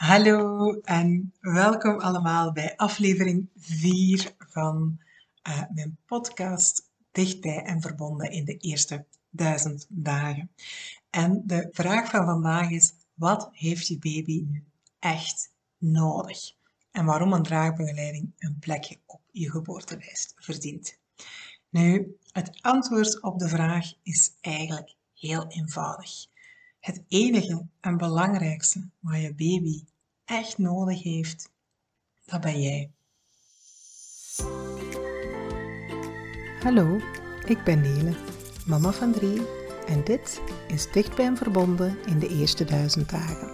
Hallo en welkom allemaal bij aflevering 4 van uh, mijn podcast Dichtbij en Verbonden in de eerste duizend dagen. En de vraag van vandaag is, wat heeft je baby nu echt nodig? En waarom een draagbegeleiding een plekje op je geboortelijst verdient? Nu, het antwoord op de vraag is eigenlijk heel eenvoudig. Het enige en belangrijkste wat je baby echt nodig heeft, dat ben jij. Hallo, ik ben Nele, mama van drie en dit is Dichtbij en Verbonden in de eerste duizend dagen.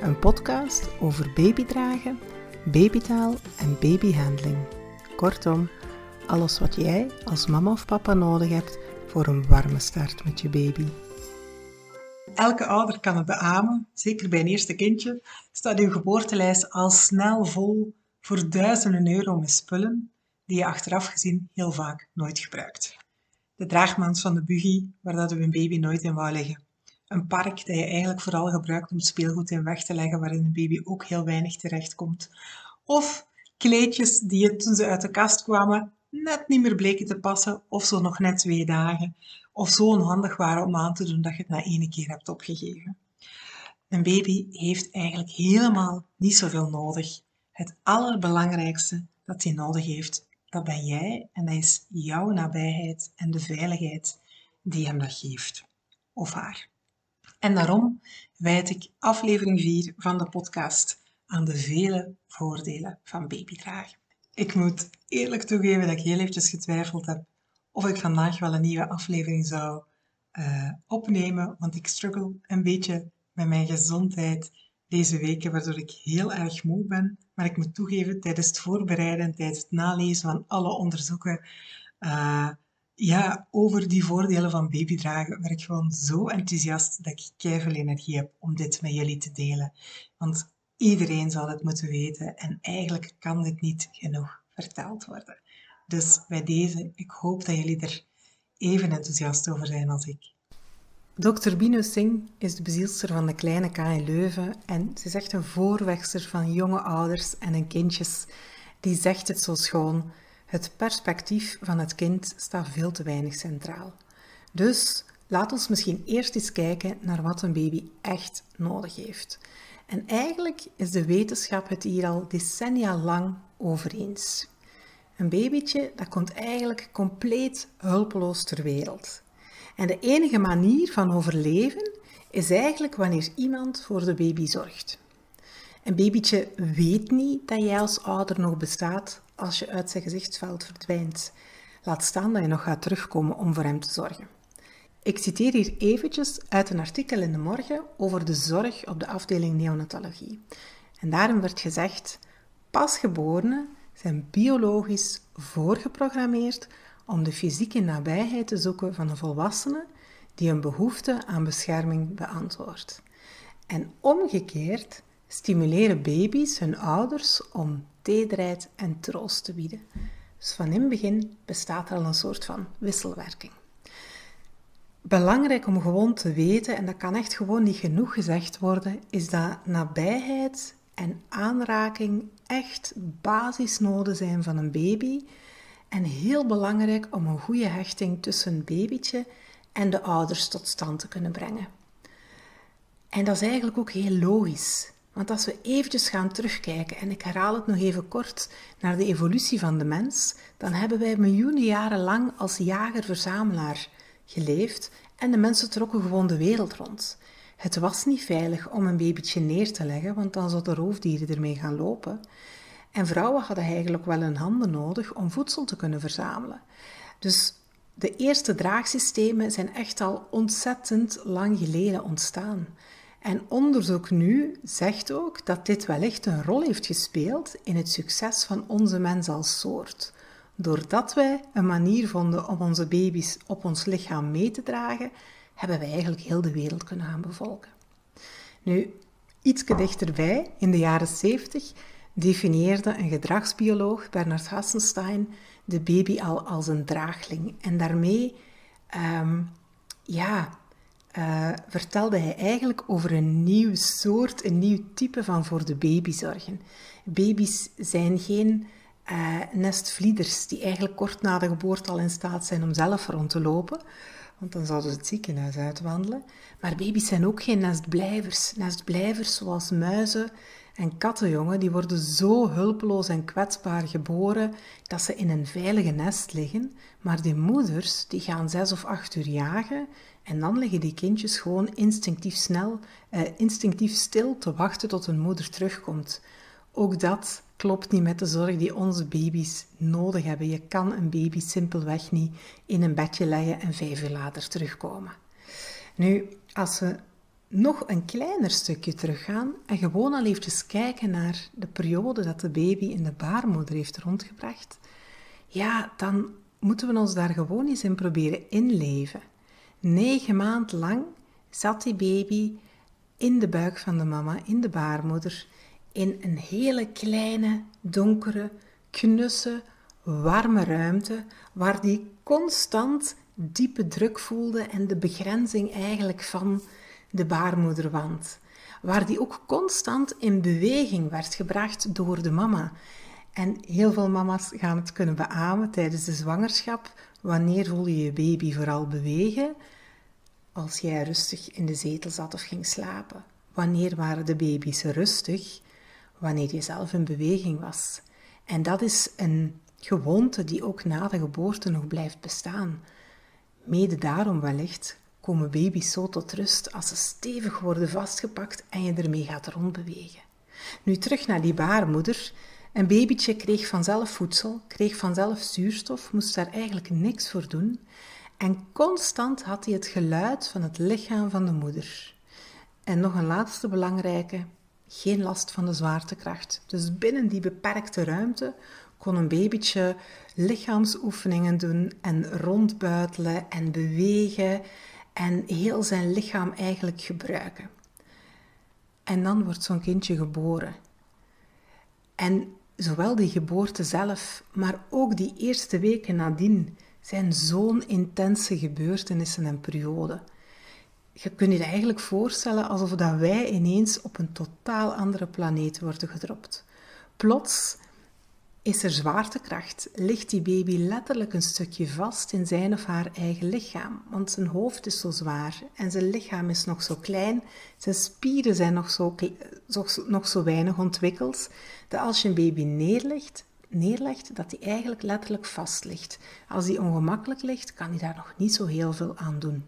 Een podcast over babydragen, babytaal en babyhandling. Kortom, alles wat jij als mama of papa nodig hebt voor een warme start met je baby. Elke ouder kan het beamen, zeker bij een eerste kindje, staat uw geboortelijst al snel vol voor duizenden euro met spullen die je achteraf gezien heel vaak nooit gebruikt. De draagmand van de buggy, waar dat u een baby nooit in wou liggen. Een park dat je eigenlijk vooral gebruikt om speelgoed in weg te leggen waarin een baby ook heel weinig terechtkomt. Of kleedjes die je toen ze uit de kast kwamen net niet meer bleken te passen of zo nog net twee dagen of zo onhandig waren om aan te doen dat je het na één keer hebt opgegeven. Een baby heeft eigenlijk helemaal niet zoveel nodig. Het allerbelangrijkste dat hij nodig heeft, dat ben jij en dat is jouw nabijheid en de veiligheid die hem dat geeft. Of haar. En daarom wijd ik aflevering 4 van de podcast aan de vele voordelen van babydragen. Ik moet eerlijk toegeven dat ik heel eventjes getwijfeld heb of ik vandaag wel een nieuwe aflevering zou uh, opnemen, want ik struggle een beetje met mijn gezondheid deze weken, waardoor ik heel erg moe ben. Maar ik moet toegeven, tijdens het voorbereiden en tijdens het nalezen van alle onderzoeken uh, ja, over die voordelen van babydragen, werd ik gewoon zo enthousiast dat ik keihard energie heb om dit met jullie te delen. Want iedereen zal het moeten weten en eigenlijk kan dit niet genoeg verteld worden. Dus bij deze, ik hoop dat jullie er even enthousiast over zijn als ik. Dr. Bino Singh is de bezielster van de Kleine K in Leuven en ze is echt een voorwegster van jonge ouders en hun kindjes. Die zegt het zo schoon. Het perspectief van het kind staat veel te weinig centraal. Dus laat ons misschien eerst eens kijken naar wat een baby echt nodig heeft. En eigenlijk is de wetenschap het hier al decennia lang over eens. Een babytje dat komt eigenlijk compleet hulpeloos ter wereld. En de enige manier van overleven is eigenlijk wanneer iemand voor de baby zorgt. Een babytje weet niet dat jij als ouder nog bestaat als je uit zijn gezichtsveld verdwijnt. Laat staan dat je nog gaat terugkomen om voor hem te zorgen. Ik citeer hier eventjes uit een artikel in de morgen over de zorg op de afdeling neonatologie. En daarin werd gezegd: pasgeborenen zijn biologisch voorgeprogrammeerd om de fysieke nabijheid te zoeken van een volwassene die een behoefte aan bescherming beantwoordt. En omgekeerd stimuleren baby's hun ouders om tederheid en troost te bieden. Dus van in het begin bestaat er al een soort van wisselwerking. Belangrijk om gewoon te weten, en dat kan echt gewoon niet genoeg gezegd worden, is dat nabijheid en aanraking echt basisnoden zijn van een baby en heel belangrijk om een goede hechting tussen een babytje en de ouders tot stand te kunnen brengen. En dat is eigenlijk ook heel logisch. Want als we eventjes gaan terugkijken, en ik herhaal het nog even kort, naar de evolutie van de mens, dan hebben wij miljoenen jaren lang als jager-verzamelaar geleefd en de mensen trokken gewoon de wereld rond. Het was niet veilig om een babytje neer te leggen, want dan zouden roofdieren ermee gaan lopen. En vrouwen hadden eigenlijk wel hun handen nodig om voedsel te kunnen verzamelen. Dus de eerste draagsystemen zijn echt al ontzettend lang geleden ontstaan. En onderzoek nu zegt ook dat dit wellicht een rol heeft gespeeld in het succes van onze mens als soort. Doordat wij een manier vonden om onze baby's op ons lichaam mee te dragen, hebben wij eigenlijk heel de wereld kunnen gaan bevolken. Nu, iets dichterbij, in de jaren 70, definieerde een gedragsbioloog, Bernard Hassenstein, de baby al als een draagling. En daarmee, um, ja, uh, vertelde hij eigenlijk over een nieuw soort, een nieuw type van voor de baby zorgen. Baby's zijn geen uh, nestvlieders die eigenlijk kort na de geboorte al in staat zijn om zelf rond te lopen, want dan zouden ze het ziekenhuis uitwandelen. Maar baby's zijn ook geen nestblijvers. Nestblijvers zoals muizen en kattenjongen, die worden zo hulpeloos en kwetsbaar geboren dat ze in een veilige nest liggen, maar die moeders die gaan zes of acht uur jagen en dan liggen die kindjes gewoon instinctief snel, eh, instinctief stil te wachten tot hun moeder terugkomt. Ook dat klopt niet met de zorg die onze baby's nodig hebben. Je kan een baby simpelweg niet in een bedje leggen en vijf uur later terugkomen. Nu, als we nog een kleiner stukje teruggaan en gewoon al eventjes kijken naar de periode dat de baby in de baarmoeder heeft rondgebracht, ja, dan moeten we ons daar gewoon eens in proberen inleven. Negen maanden lang zat die baby in de buik van de mama, in de baarmoeder, in een hele kleine, donkere, knusse, warme ruimte, waar die constant diepe druk voelde en de begrenzing eigenlijk van de baarmoederwand, waar die ook constant in beweging werd gebracht door de mama. En heel veel mama's gaan het kunnen beamen tijdens de zwangerschap. Wanneer voel je je baby vooral bewegen? Als jij rustig in de zetel zat of ging slapen. Wanneer waren de baby's rustig? Wanneer je zelf in beweging was. En dat is een gewoonte die ook na de geboorte nog blijft bestaan. Mede daarom wellicht komen baby's zo tot rust als ze stevig worden vastgepakt en je ermee gaat rondbewegen. Nu terug naar die baarmoeder. Een babytje kreeg vanzelf voedsel, kreeg vanzelf zuurstof, moest daar eigenlijk niks voor doen. En constant had hij het geluid van het lichaam van de moeder. En nog een laatste belangrijke, geen last van de zwaartekracht. Dus binnen die beperkte ruimte kon een babytje lichaamsoefeningen doen en rondbuitelen en bewegen en heel zijn lichaam eigenlijk gebruiken. En dan wordt zo'n kindje geboren. En zowel die geboorte zelf, maar ook die eerste weken nadien zijn zo'n intense gebeurtenissen en periode. Je kunt je eigenlijk voorstellen alsof dat wij ineens op een totaal andere planeet worden gedropt. Plots is er zwaartekracht, ligt die baby letterlijk een stukje vast in zijn of haar eigen lichaam. Want zijn hoofd is zo zwaar en zijn lichaam is nog zo klein, zijn spieren zijn nog zo, nog zo weinig ontwikkeld, dat als je een baby neerlegt, neerlegt, dat hij eigenlijk letterlijk vast ligt. Als hij ongemakkelijk ligt, kan hij daar nog niet zo heel veel aan doen.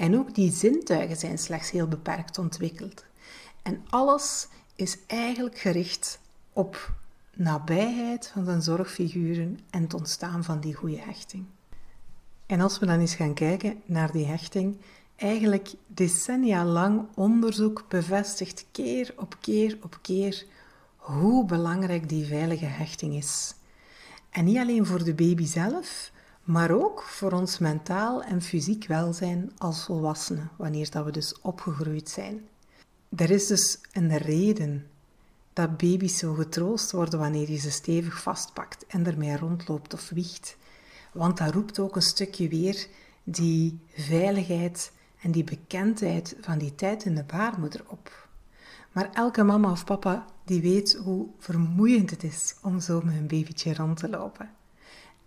En ook die zintuigen zijn slechts heel beperkt ontwikkeld. En alles is eigenlijk gericht op nabijheid van zijn zorgfiguren en het ontstaan van die goede hechting. En als we dan eens gaan kijken naar die hechting, eigenlijk decennia lang onderzoek bevestigt keer op keer op keer hoe belangrijk die veilige hechting is. En niet alleen voor de baby zelf, maar ook voor ons mentaal en fysiek welzijn als volwassenen, wanneer dat we dus opgegroeid zijn. Er is dus een reden dat baby's zo getroost worden wanneer je ze stevig vastpakt en ermee rondloopt of wiegt. Want dat roept ook een stukje weer die veiligheid en die bekendheid van die tijd in de baarmoeder op. Maar elke mama of papa die weet hoe vermoeiend het is om zo met een babytje rond te lopen.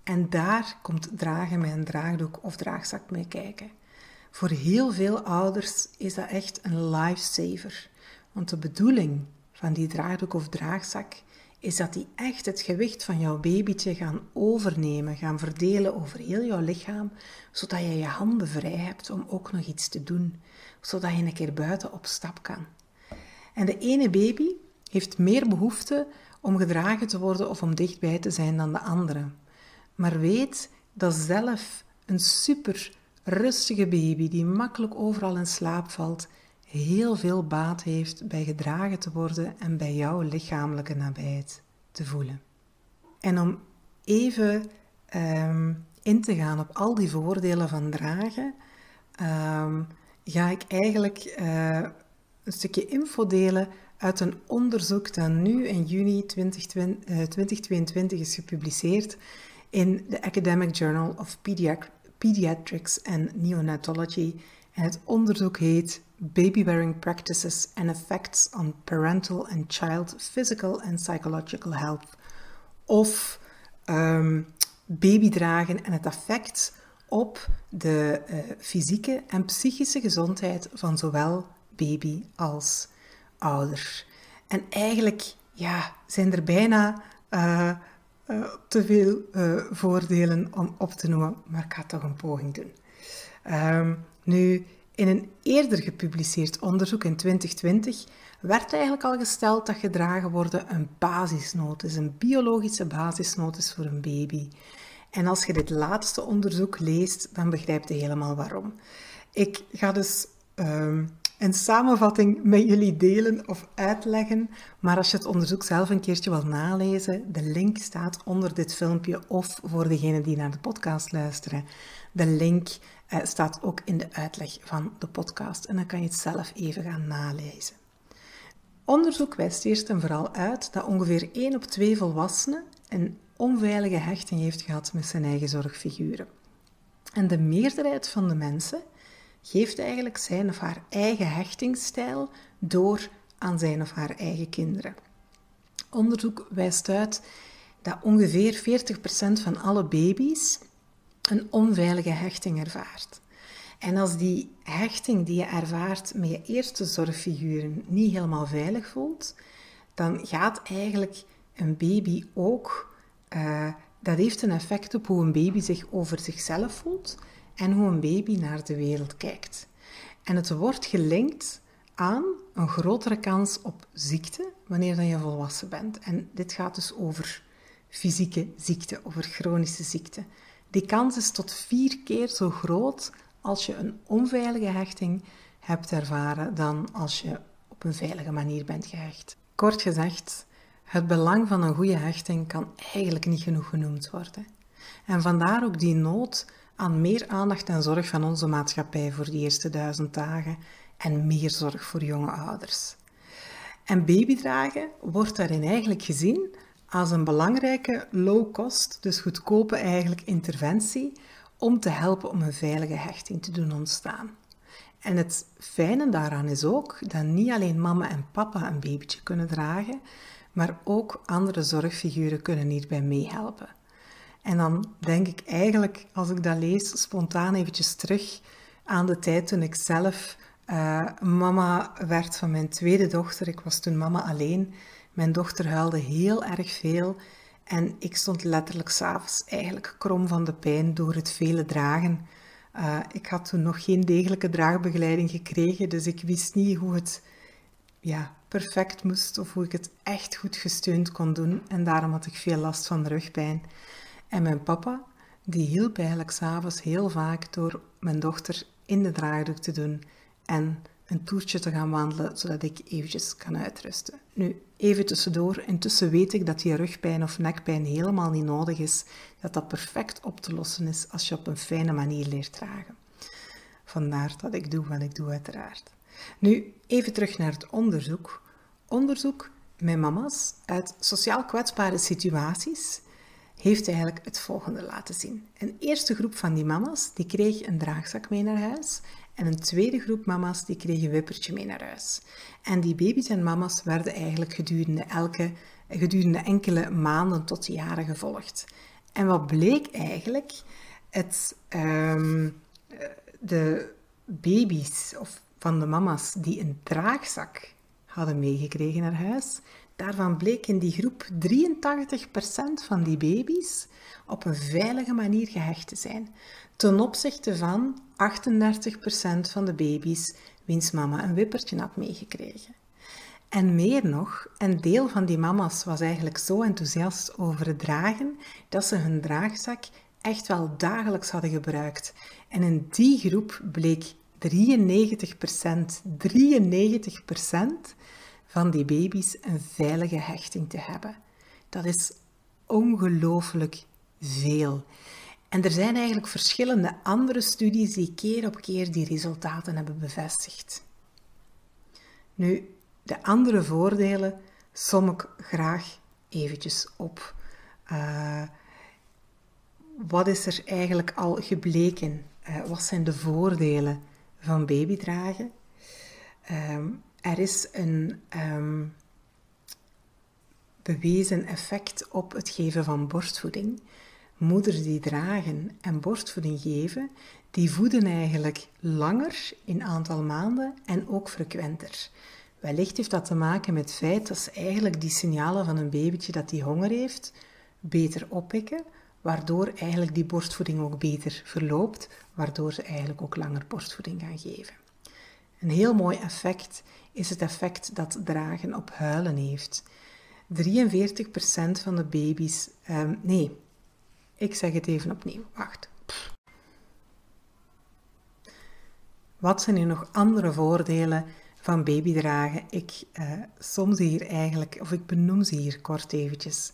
En daar komt dragen met een draagdoek of draagzak mee kijken. Voor heel veel ouders is dat echt een lifesaver. Want de bedoeling van die draagdoek of draagzak is dat die echt het gewicht van jouw babytje gaan overnemen, gaan verdelen over heel jouw lichaam, zodat je je handen vrij hebt om ook nog iets te doen, zodat je een keer buiten op stap kan. En de ene baby heeft meer behoefte om gedragen te worden of om dichtbij te zijn dan de andere. Maar weet dat zelf een super rustige baby die makkelijk overal in slaap valt, heel veel baat heeft bij gedragen te worden en bij jouw lichamelijke nabijheid te voelen. En om even ehm, in te gaan op al die voordelen van dragen, ehm, ga ik eigenlijk uh, een stukje info delen uit een onderzoek dat nu in juni 2020, uh, 2022 is gepubliceerd in de Academic Journal of Pediatrics and Neonatology En het onderzoek heet Baby-Bearing Practices and Effects on Parental and Child Physical and Psychological Health. Of um, babydragen en het effect op de uh, fysieke en psychische gezondheid van zowel baby als ouder. En eigenlijk ja, zijn er bijna uh, uh, te veel voordelen om op te noemen, maar ik ga toch een poging doen. Um, nu, in een eerder gepubliceerd onderzoek in 2020 werd eigenlijk al gesteld dat gedragen worden een basisnood is, een biologische basisnood is voor een baby. En als je dit laatste onderzoek leest, dan begrijp je helemaal waarom. Ik ga dus um, een samenvatting met jullie delen of uitleggen, maar als je het onderzoek zelf een keertje wil nalezen, de link staat onder dit filmpje of voor degenen die naar de podcast luisteren. De link uh, staat ook in de uitleg van de podcast en dan kan je het zelf even gaan nalezen. Onderzoek wijst eerst en vooral uit dat ongeveer 1 op 2 volwassenen een onveilige hechting heeft gehad met zijn eigen zorgfiguren. En de meerderheid van de mensen geeft eigenlijk zijn of haar eigen hechtingsstijl door aan zijn of haar eigen kinderen. Onderzoek wijst uit dat ongeveer 40% van alle baby's een onveilige hechting ervaart. En als die hechting die je ervaart met je eerste zorgfiguren niet helemaal veilig voelt, dan gaat eigenlijk een baby ook, uh, dat heeft een effect op hoe een baby zich over zichzelf voelt en hoe een baby naar de wereld kijkt. En het wordt gelinkt aan een grotere kans op ziekte wanneer dan je volwassen bent. En dit gaat dus over fysieke ziekte, over chronische ziekte. Die kans is tot vier keer zo groot als je een onveilige hechting hebt ervaren dan als je op een veilige manier bent gehecht. Kort gezegd, het belang van een goede hechting kan eigenlijk niet genoeg genoemd worden. En vandaar ook die nood aan meer aandacht en zorg van onze maatschappij voor die eerste duizend dagen en meer zorg voor jonge ouders. En babydragen wordt daarin eigenlijk gezien als een belangrijke low-cost, dus goedkope eigenlijk interventie om te helpen om een veilige hechting te doen ontstaan. En het fijne daaraan is ook dat niet alleen mama en papa een babytje kunnen dragen, maar ook andere zorgfiguren kunnen hierbij meehelpen. En dan denk ik eigenlijk, als ik dat lees, spontaan eventjes terug aan de tijd toen ik zelf uh, mama werd van mijn tweede dochter. Ik was toen mama alleen. Mijn dochter huilde heel erg veel en ik stond letterlijk s'avonds eigenlijk krom van de pijn door het vele dragen. Uh, ik had toen nog geen degelijke draagbegeleiding gekregen, dus ik wist niet hoe het ja, perfect moest of hoe ik het echt goed gesteund kon doen. En daarom had ik veel last van rugpijn. En mijn papa, die hielp eigenlijk s'avonds heel vaak door mijn dochter in de draagdoek te doen en een toertje te gaan wandelen, zodat ik eventjes kan uitrusten. Nu, even tussendoor, intussen weet ik dat die rugpijn of nekpijn helemaal niet nodig is, dat dat perfect op te lossen is als je op een fijne manier leert dragen. Vandaar dat ik doe wat ik doe, uiteraard. Nu, even terug naar het onderzoek. Onderzoek met mama's uit sociaal kwetsbare situaties heeft eigenlijk het volgende laten zien. Een eerste groep van die mama's die kreeg een draagzak mee naar huis en een tweede groep mama's die kreeg een wippertje mee naar huis. En die baby's en mama's werden eigenlijk gedurende, elke, gedurende enkele maanden tot jaren gevolgd. En wat bleek eigenlijk? Het, um, de baby's of van de mama's die een draagzak hadden meegekregen naar huis, Daarvan bleek in die groep 83% van die baby's op een veilige manier gehecht te zijn, ten opzichte van 38% van de baby's wiens mama een wippertje had meegekregen. En meer nog, een deel van die mama's was eigenlijk zo enthousiast over het dragen dat ze hun draagzak echt wel dagelijks hadden gebruikt. En in die groep bleek 93%, 93% van die baby's een veilige hechting te hebben. Dat is ongelooflijk veel. En er zijn eigenlijk verschillende andere studies die keer op keer die resultaten hebben bevestigd. Nu, de andere voordelen som ik graag eventjes op. Uh, wat is er eigenlijk al gebleken? Uh, wat zijn de voordelen van babydragen. Um, er is een ehm, bewezen effect op het geven van borstvoeding. Moeders die dragen en borstvoeding geven, die voeden eigenlijk langer in aantal maanden en ook frequenter. Wellicht heeft dat te maken met het feit dat ze eigenlijk die signalen van een babytje dat die honger heeft, beter oppikken, waardoor eigenlijk die borstvoeding ook beter verloopt, waardoor ze eigenlijk ook langer borstvoeding gaan geven. Een heel mooi effect is het effect dat dragen op huilen heeft. 43% van de baby's, um, nee, ik zeg het even opnieuw, wacht. Wat zijn nu nog andere voordelen van babydragen? Ik uh, hier eigenlijk, of ik benoem ze hier kort eventjes.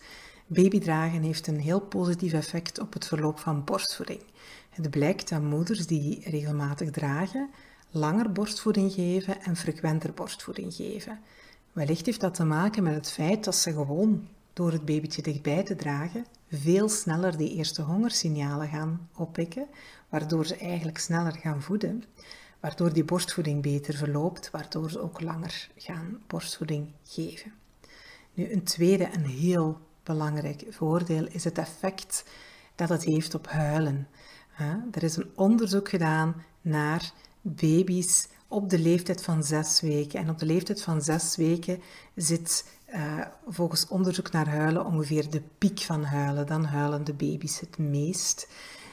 Babydragen heeft een heel positief effect op het verloop van borstvoeding. Het blijkt dat moeders die regelmatig dragen, langer borstvoeding geven en frequenter borstvoeding geven. Wellicht heeft dat te maken met het feit dat ze gewoon door het babytje dichtbij te dragen veel sneller die eerste hongersignalen gaan oppikken, waardoor ze eigenlijk sneller gaan voeden, waardoor die borstvoeding beter verloopt, waardoor ze ook langer gaan borstvoeding geven. Nu, een tweede en heel belangrijk voordeel is het effect dat het heeft op huilen. Er is een onderzoek gedaan naar baby's op de leeftijd van zes weken. En op de leeftijd van zes weken zit uh, volgens onderzoek naar huilen ongeveer de piek van huilen. Dan huilen de baby's het meest.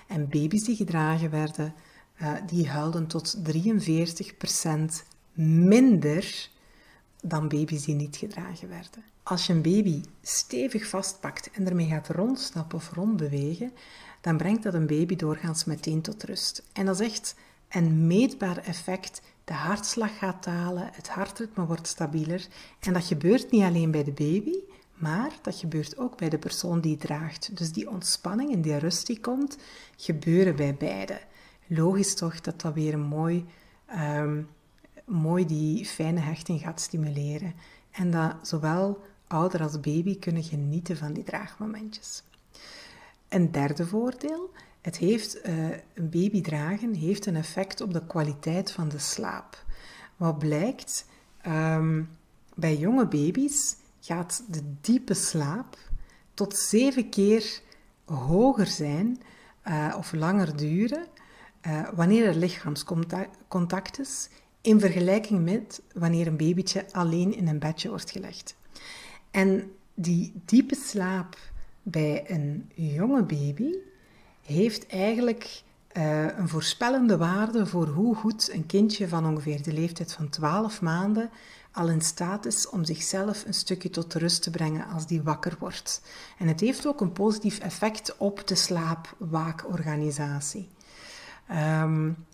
En baby's die gedragen werden, uh, die huilden tot 43% minder dan baby's die niet gedragen werden. Als je een baby stevig vastpakt en ermee gaat rondstappen of rondbewegen, dan brengt dat een baby doorgaans meteen tot rust. En dat is echt een meetbaar effect. De hartslag gaat dalen, het hartritme wordt stabieler. En dat gebeurt niet alleen bij de baby, maar dat gebeurt ook bij de persoon die draagt. Dus die ontspanning en die rust die komt, gebeuren bij beide. Logisch toch dat dat weer mooi, um, mooi die fijne hechting gaat stimuleren. En dat zowel ouder als baby kunnen genieten van die draagmomentjes. Een derde voordeel het heeft, uh, een baby dragen heeft een effect op de kwaliteit van de slaap. Wat blijkt, um, bij jonge baby's gaat de diepe slaap tot zeven keer hoger zijn uh, of langer duren uh, wanneer er lichaamscontact is, in vergelijking met wanneer een babytje alleen in een bedje wordt gelegd. En die diepe slaap bij een jonge baby heeft eigenlijk uh, een voorspellende waarde voor hoe goed een kindje van ongeveer de leeftijd van 12 maanden al in staat is om zichzelf een stukje tot rust te brengen als die wakker wordt. En het heeft ook een positief effect op de slaapwaakorganisatie. Um,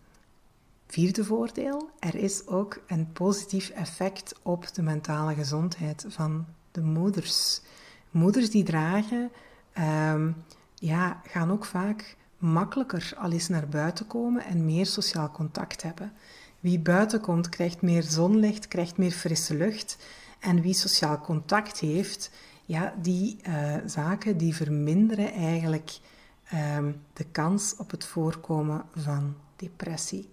vierde voordeel, er is ook een positief effect op de mentale gezondheid van de moeders. Moeders die dragen um, ja, gaan ook vaak makkelijker al eens naar buiten komen en meer sociaal contact hebben. Wie buiten komt, krijgt meer zonlicht, krijgt meer frisse lucht. En wie sociaal contact heeft, ja, die uh, zaken die verminderen eigenlijk um, de kans op het voorkomen van depressie.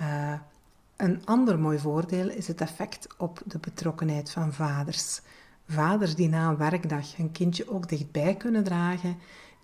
Uh, een ander mooi voordeel is het effect op de betrokkenheid van vaders. Vaders die na een werkdag hun kindje ook dichtbij kunnen dragen,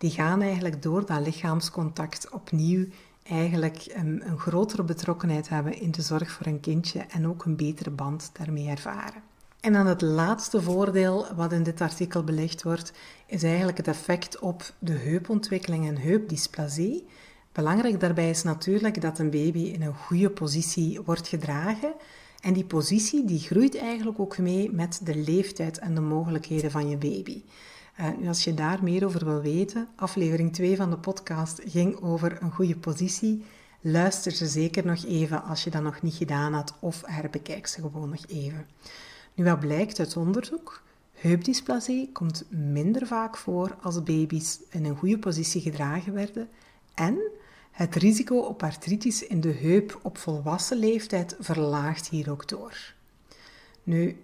die gaan eigenlijk door dat lichaamscontact opnieuw eigenlijk een, een, grotere betrokkenheid hebben in de zorg voor een kindje en ook een betere band daarmee ervaren. En dan het laatste voordeel wat in dit artikel belicht wordt, is eigenlijk het effect op de heupontwikkeling en heupdysplasie. Belangrijk daarbij is natuurlijk dat een baby in een goede positie wordt gedragen. En die positie die groeit eigenlijk ook mee met de leeftijd en de mogelijkheden van je baby. Als je daar meer over wil weten, aflevering 2 van de podcast ging over een goede positie. Luister ze zeker nog even als je dat nog niet gedaan had, of herbekijk ze gewoon nog even. Nu, wat blijkt uit onderzoek? Heupdysplasie komt minder vaak voor als baby's in een goede positie gedragen werden en het risico op artritis in de heup op volwassen leeftijd verlaagt hier ook door. Nu,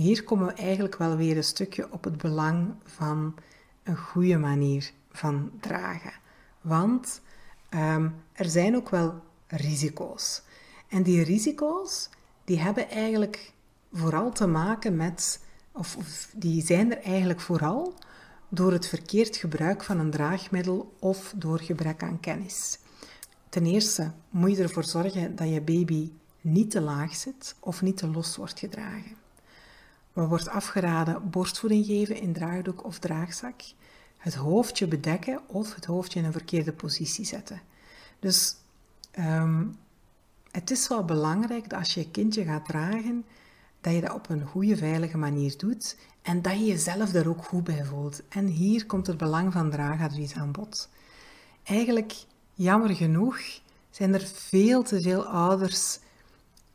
hier komen we eigenlijk wel weer een stukje op het belang van een goede manier van dragen. Want um, er zijn ook wel risico's. En die risico's, die hebben eigenlijk vooral te maken met, of, of die zijn er eigenlijk vooral door het verkeerd gebruik van een draagmiddel of door gebrek aan kennis. Ten eerste moet je ervoor zorgen dat je baby niet te laag zit of niet te los wordt gedragen. Wat wordt afgeraden? Borstvoeding geven in draagdoek of draagzak. Het hoofdje bedekken of het hoofdje in een verkeerde positie zetten. Dus ehm, het is wel belangrijk dat als je je kindje gaat dragen, dat je dat op een goede, veilige manier doet en dat je jezelf daar ook goed bij voelt. En hier komt het belang van draagadvies aan bod. Eigenlijk, jammer genoeg, zijn er veel te veel ouders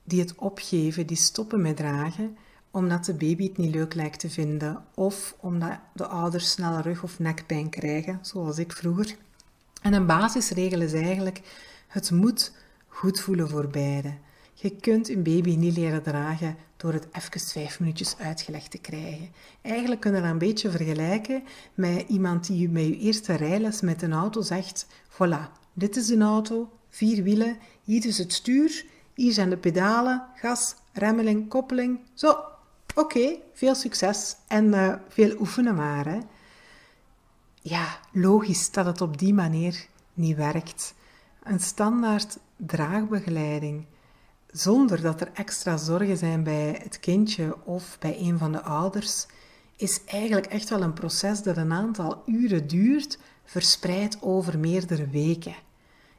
die het opgeven, die stoppen met dragen, omdat de baby het niet leuk lijkt te vinden of omdat de ouders snelle rug- of nekpijn krijgen, zoals ik vroeger. En een basisregel is eigenlijk, het moet goed voelen voor beide. Je kunt een baby niet leren dragen door het even vijf minuutjes uitgelegd te krijgen. Eigenlijk kunnen we dat een beetje vergelijken met iemand die met je eerste rijles met een auto zegt: Voilà, dit is een auto, vier wielen, hier is het stuur, hier zijn de pedalen, gas, remmeling, koppeling. Zo, oké, veel succes en uh, veel oefenen maar. Hè. Ja, logisch dat het op die manier niet werkt. Een standaard draagbegeleiding zonder dat er extra zorgen zijn bij het kindje of bij een van de ouders, is eigenlijk echt wel een proces dat een aantal uren duurt, verspreid over meerdere weken.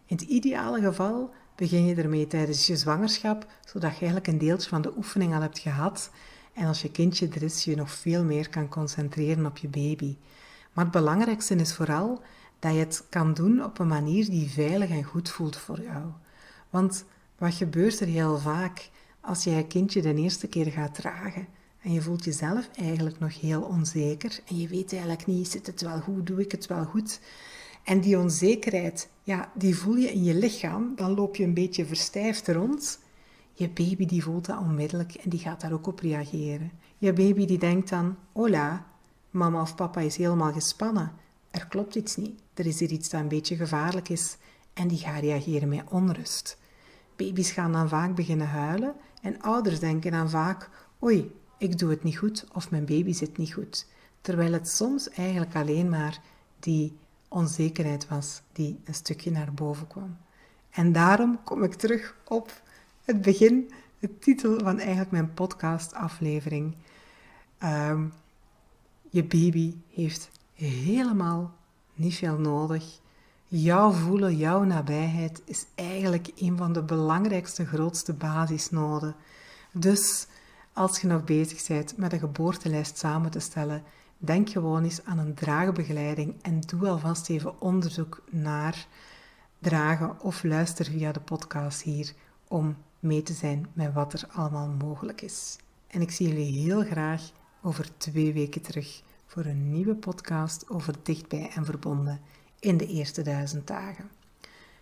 In het ideale geval begin je ermee tijdens je zwangerschap, zodat je eigenlijk een deeltje van de oefening al hebt gehad en als je kindje er is, je nog veel meer kan concentreren op je baby. Maar het belangrijkste is vooral dat je het kan doen op een manier die veilig en goed voelt voor jou. Want wat gebeurt er heel vaak als jij je kindje de eerste keer gaat dragen en je voelt jezelf eigenlijk nog heel onzeker en je weet eigenlijk niet, zit het wel goed, doe ik het wel goed? En die onzekerheid, ja, die voel je in je lichaam, dan loop je een beetje verstijfd rond. Je baby die voelt dat onmiddellijk en die gaat daar ook op reageren. Je baby die denkt dan, hola, mama of papa is helemaal gespannen. Er klopt iets niet, er is hier iets dat een beetje gevaarlijk is en die gaat reageren met onrust. Baby's gaan dan vaak beginnen huilen en ouders denken dan vaak: oei, ik doe het niet goed of mijn baby zit niet goed. Terwijl het soms eigenlijk alleen maar die onzekerheid was die een stukje naar boven kwam. En daarom kom ik terug op het begin, de titel van eigenlijk mijn podcastaflevering. Um, je baby heeft helemaal niet veel nodig Jouw voelen, jouw nabijheid is eigenlijk een van de belangrijkste, grootste basisnoden. Dus als je nog bezig bent met een geboortelijst samen te stellen, denk gewoon eens aan een draagbegeleiding en doe alvast even onderzoek naar dragen of luister via de podcast hier om mee te zijn met wat er allemaal mogelijk is. En ik zie jullie heel graag over twee weken terug voor een nieuwe podcast over dichtbij en verbonden in de eerste duizend dagen.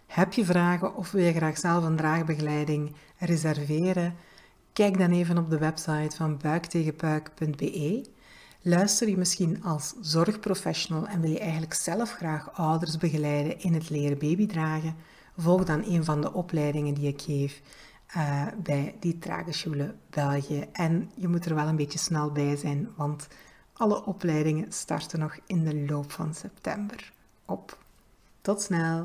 Heb je vragen of wil je graag zelf een draagbegeleiding reserveren? Kijk dan even op de website van buiktegenpuik.be. Luister je misschien als zorgprofessional en wil je eigenlijk zelf graag ouders begeleiden in het leren babydragen? Volg dan een van de opleidingen die ik geef uh, bij die Trageschule België. En je moet er wel een beetje snel bij zijn, want alle opleidingen starten nog in de loop van september op. Tot snel!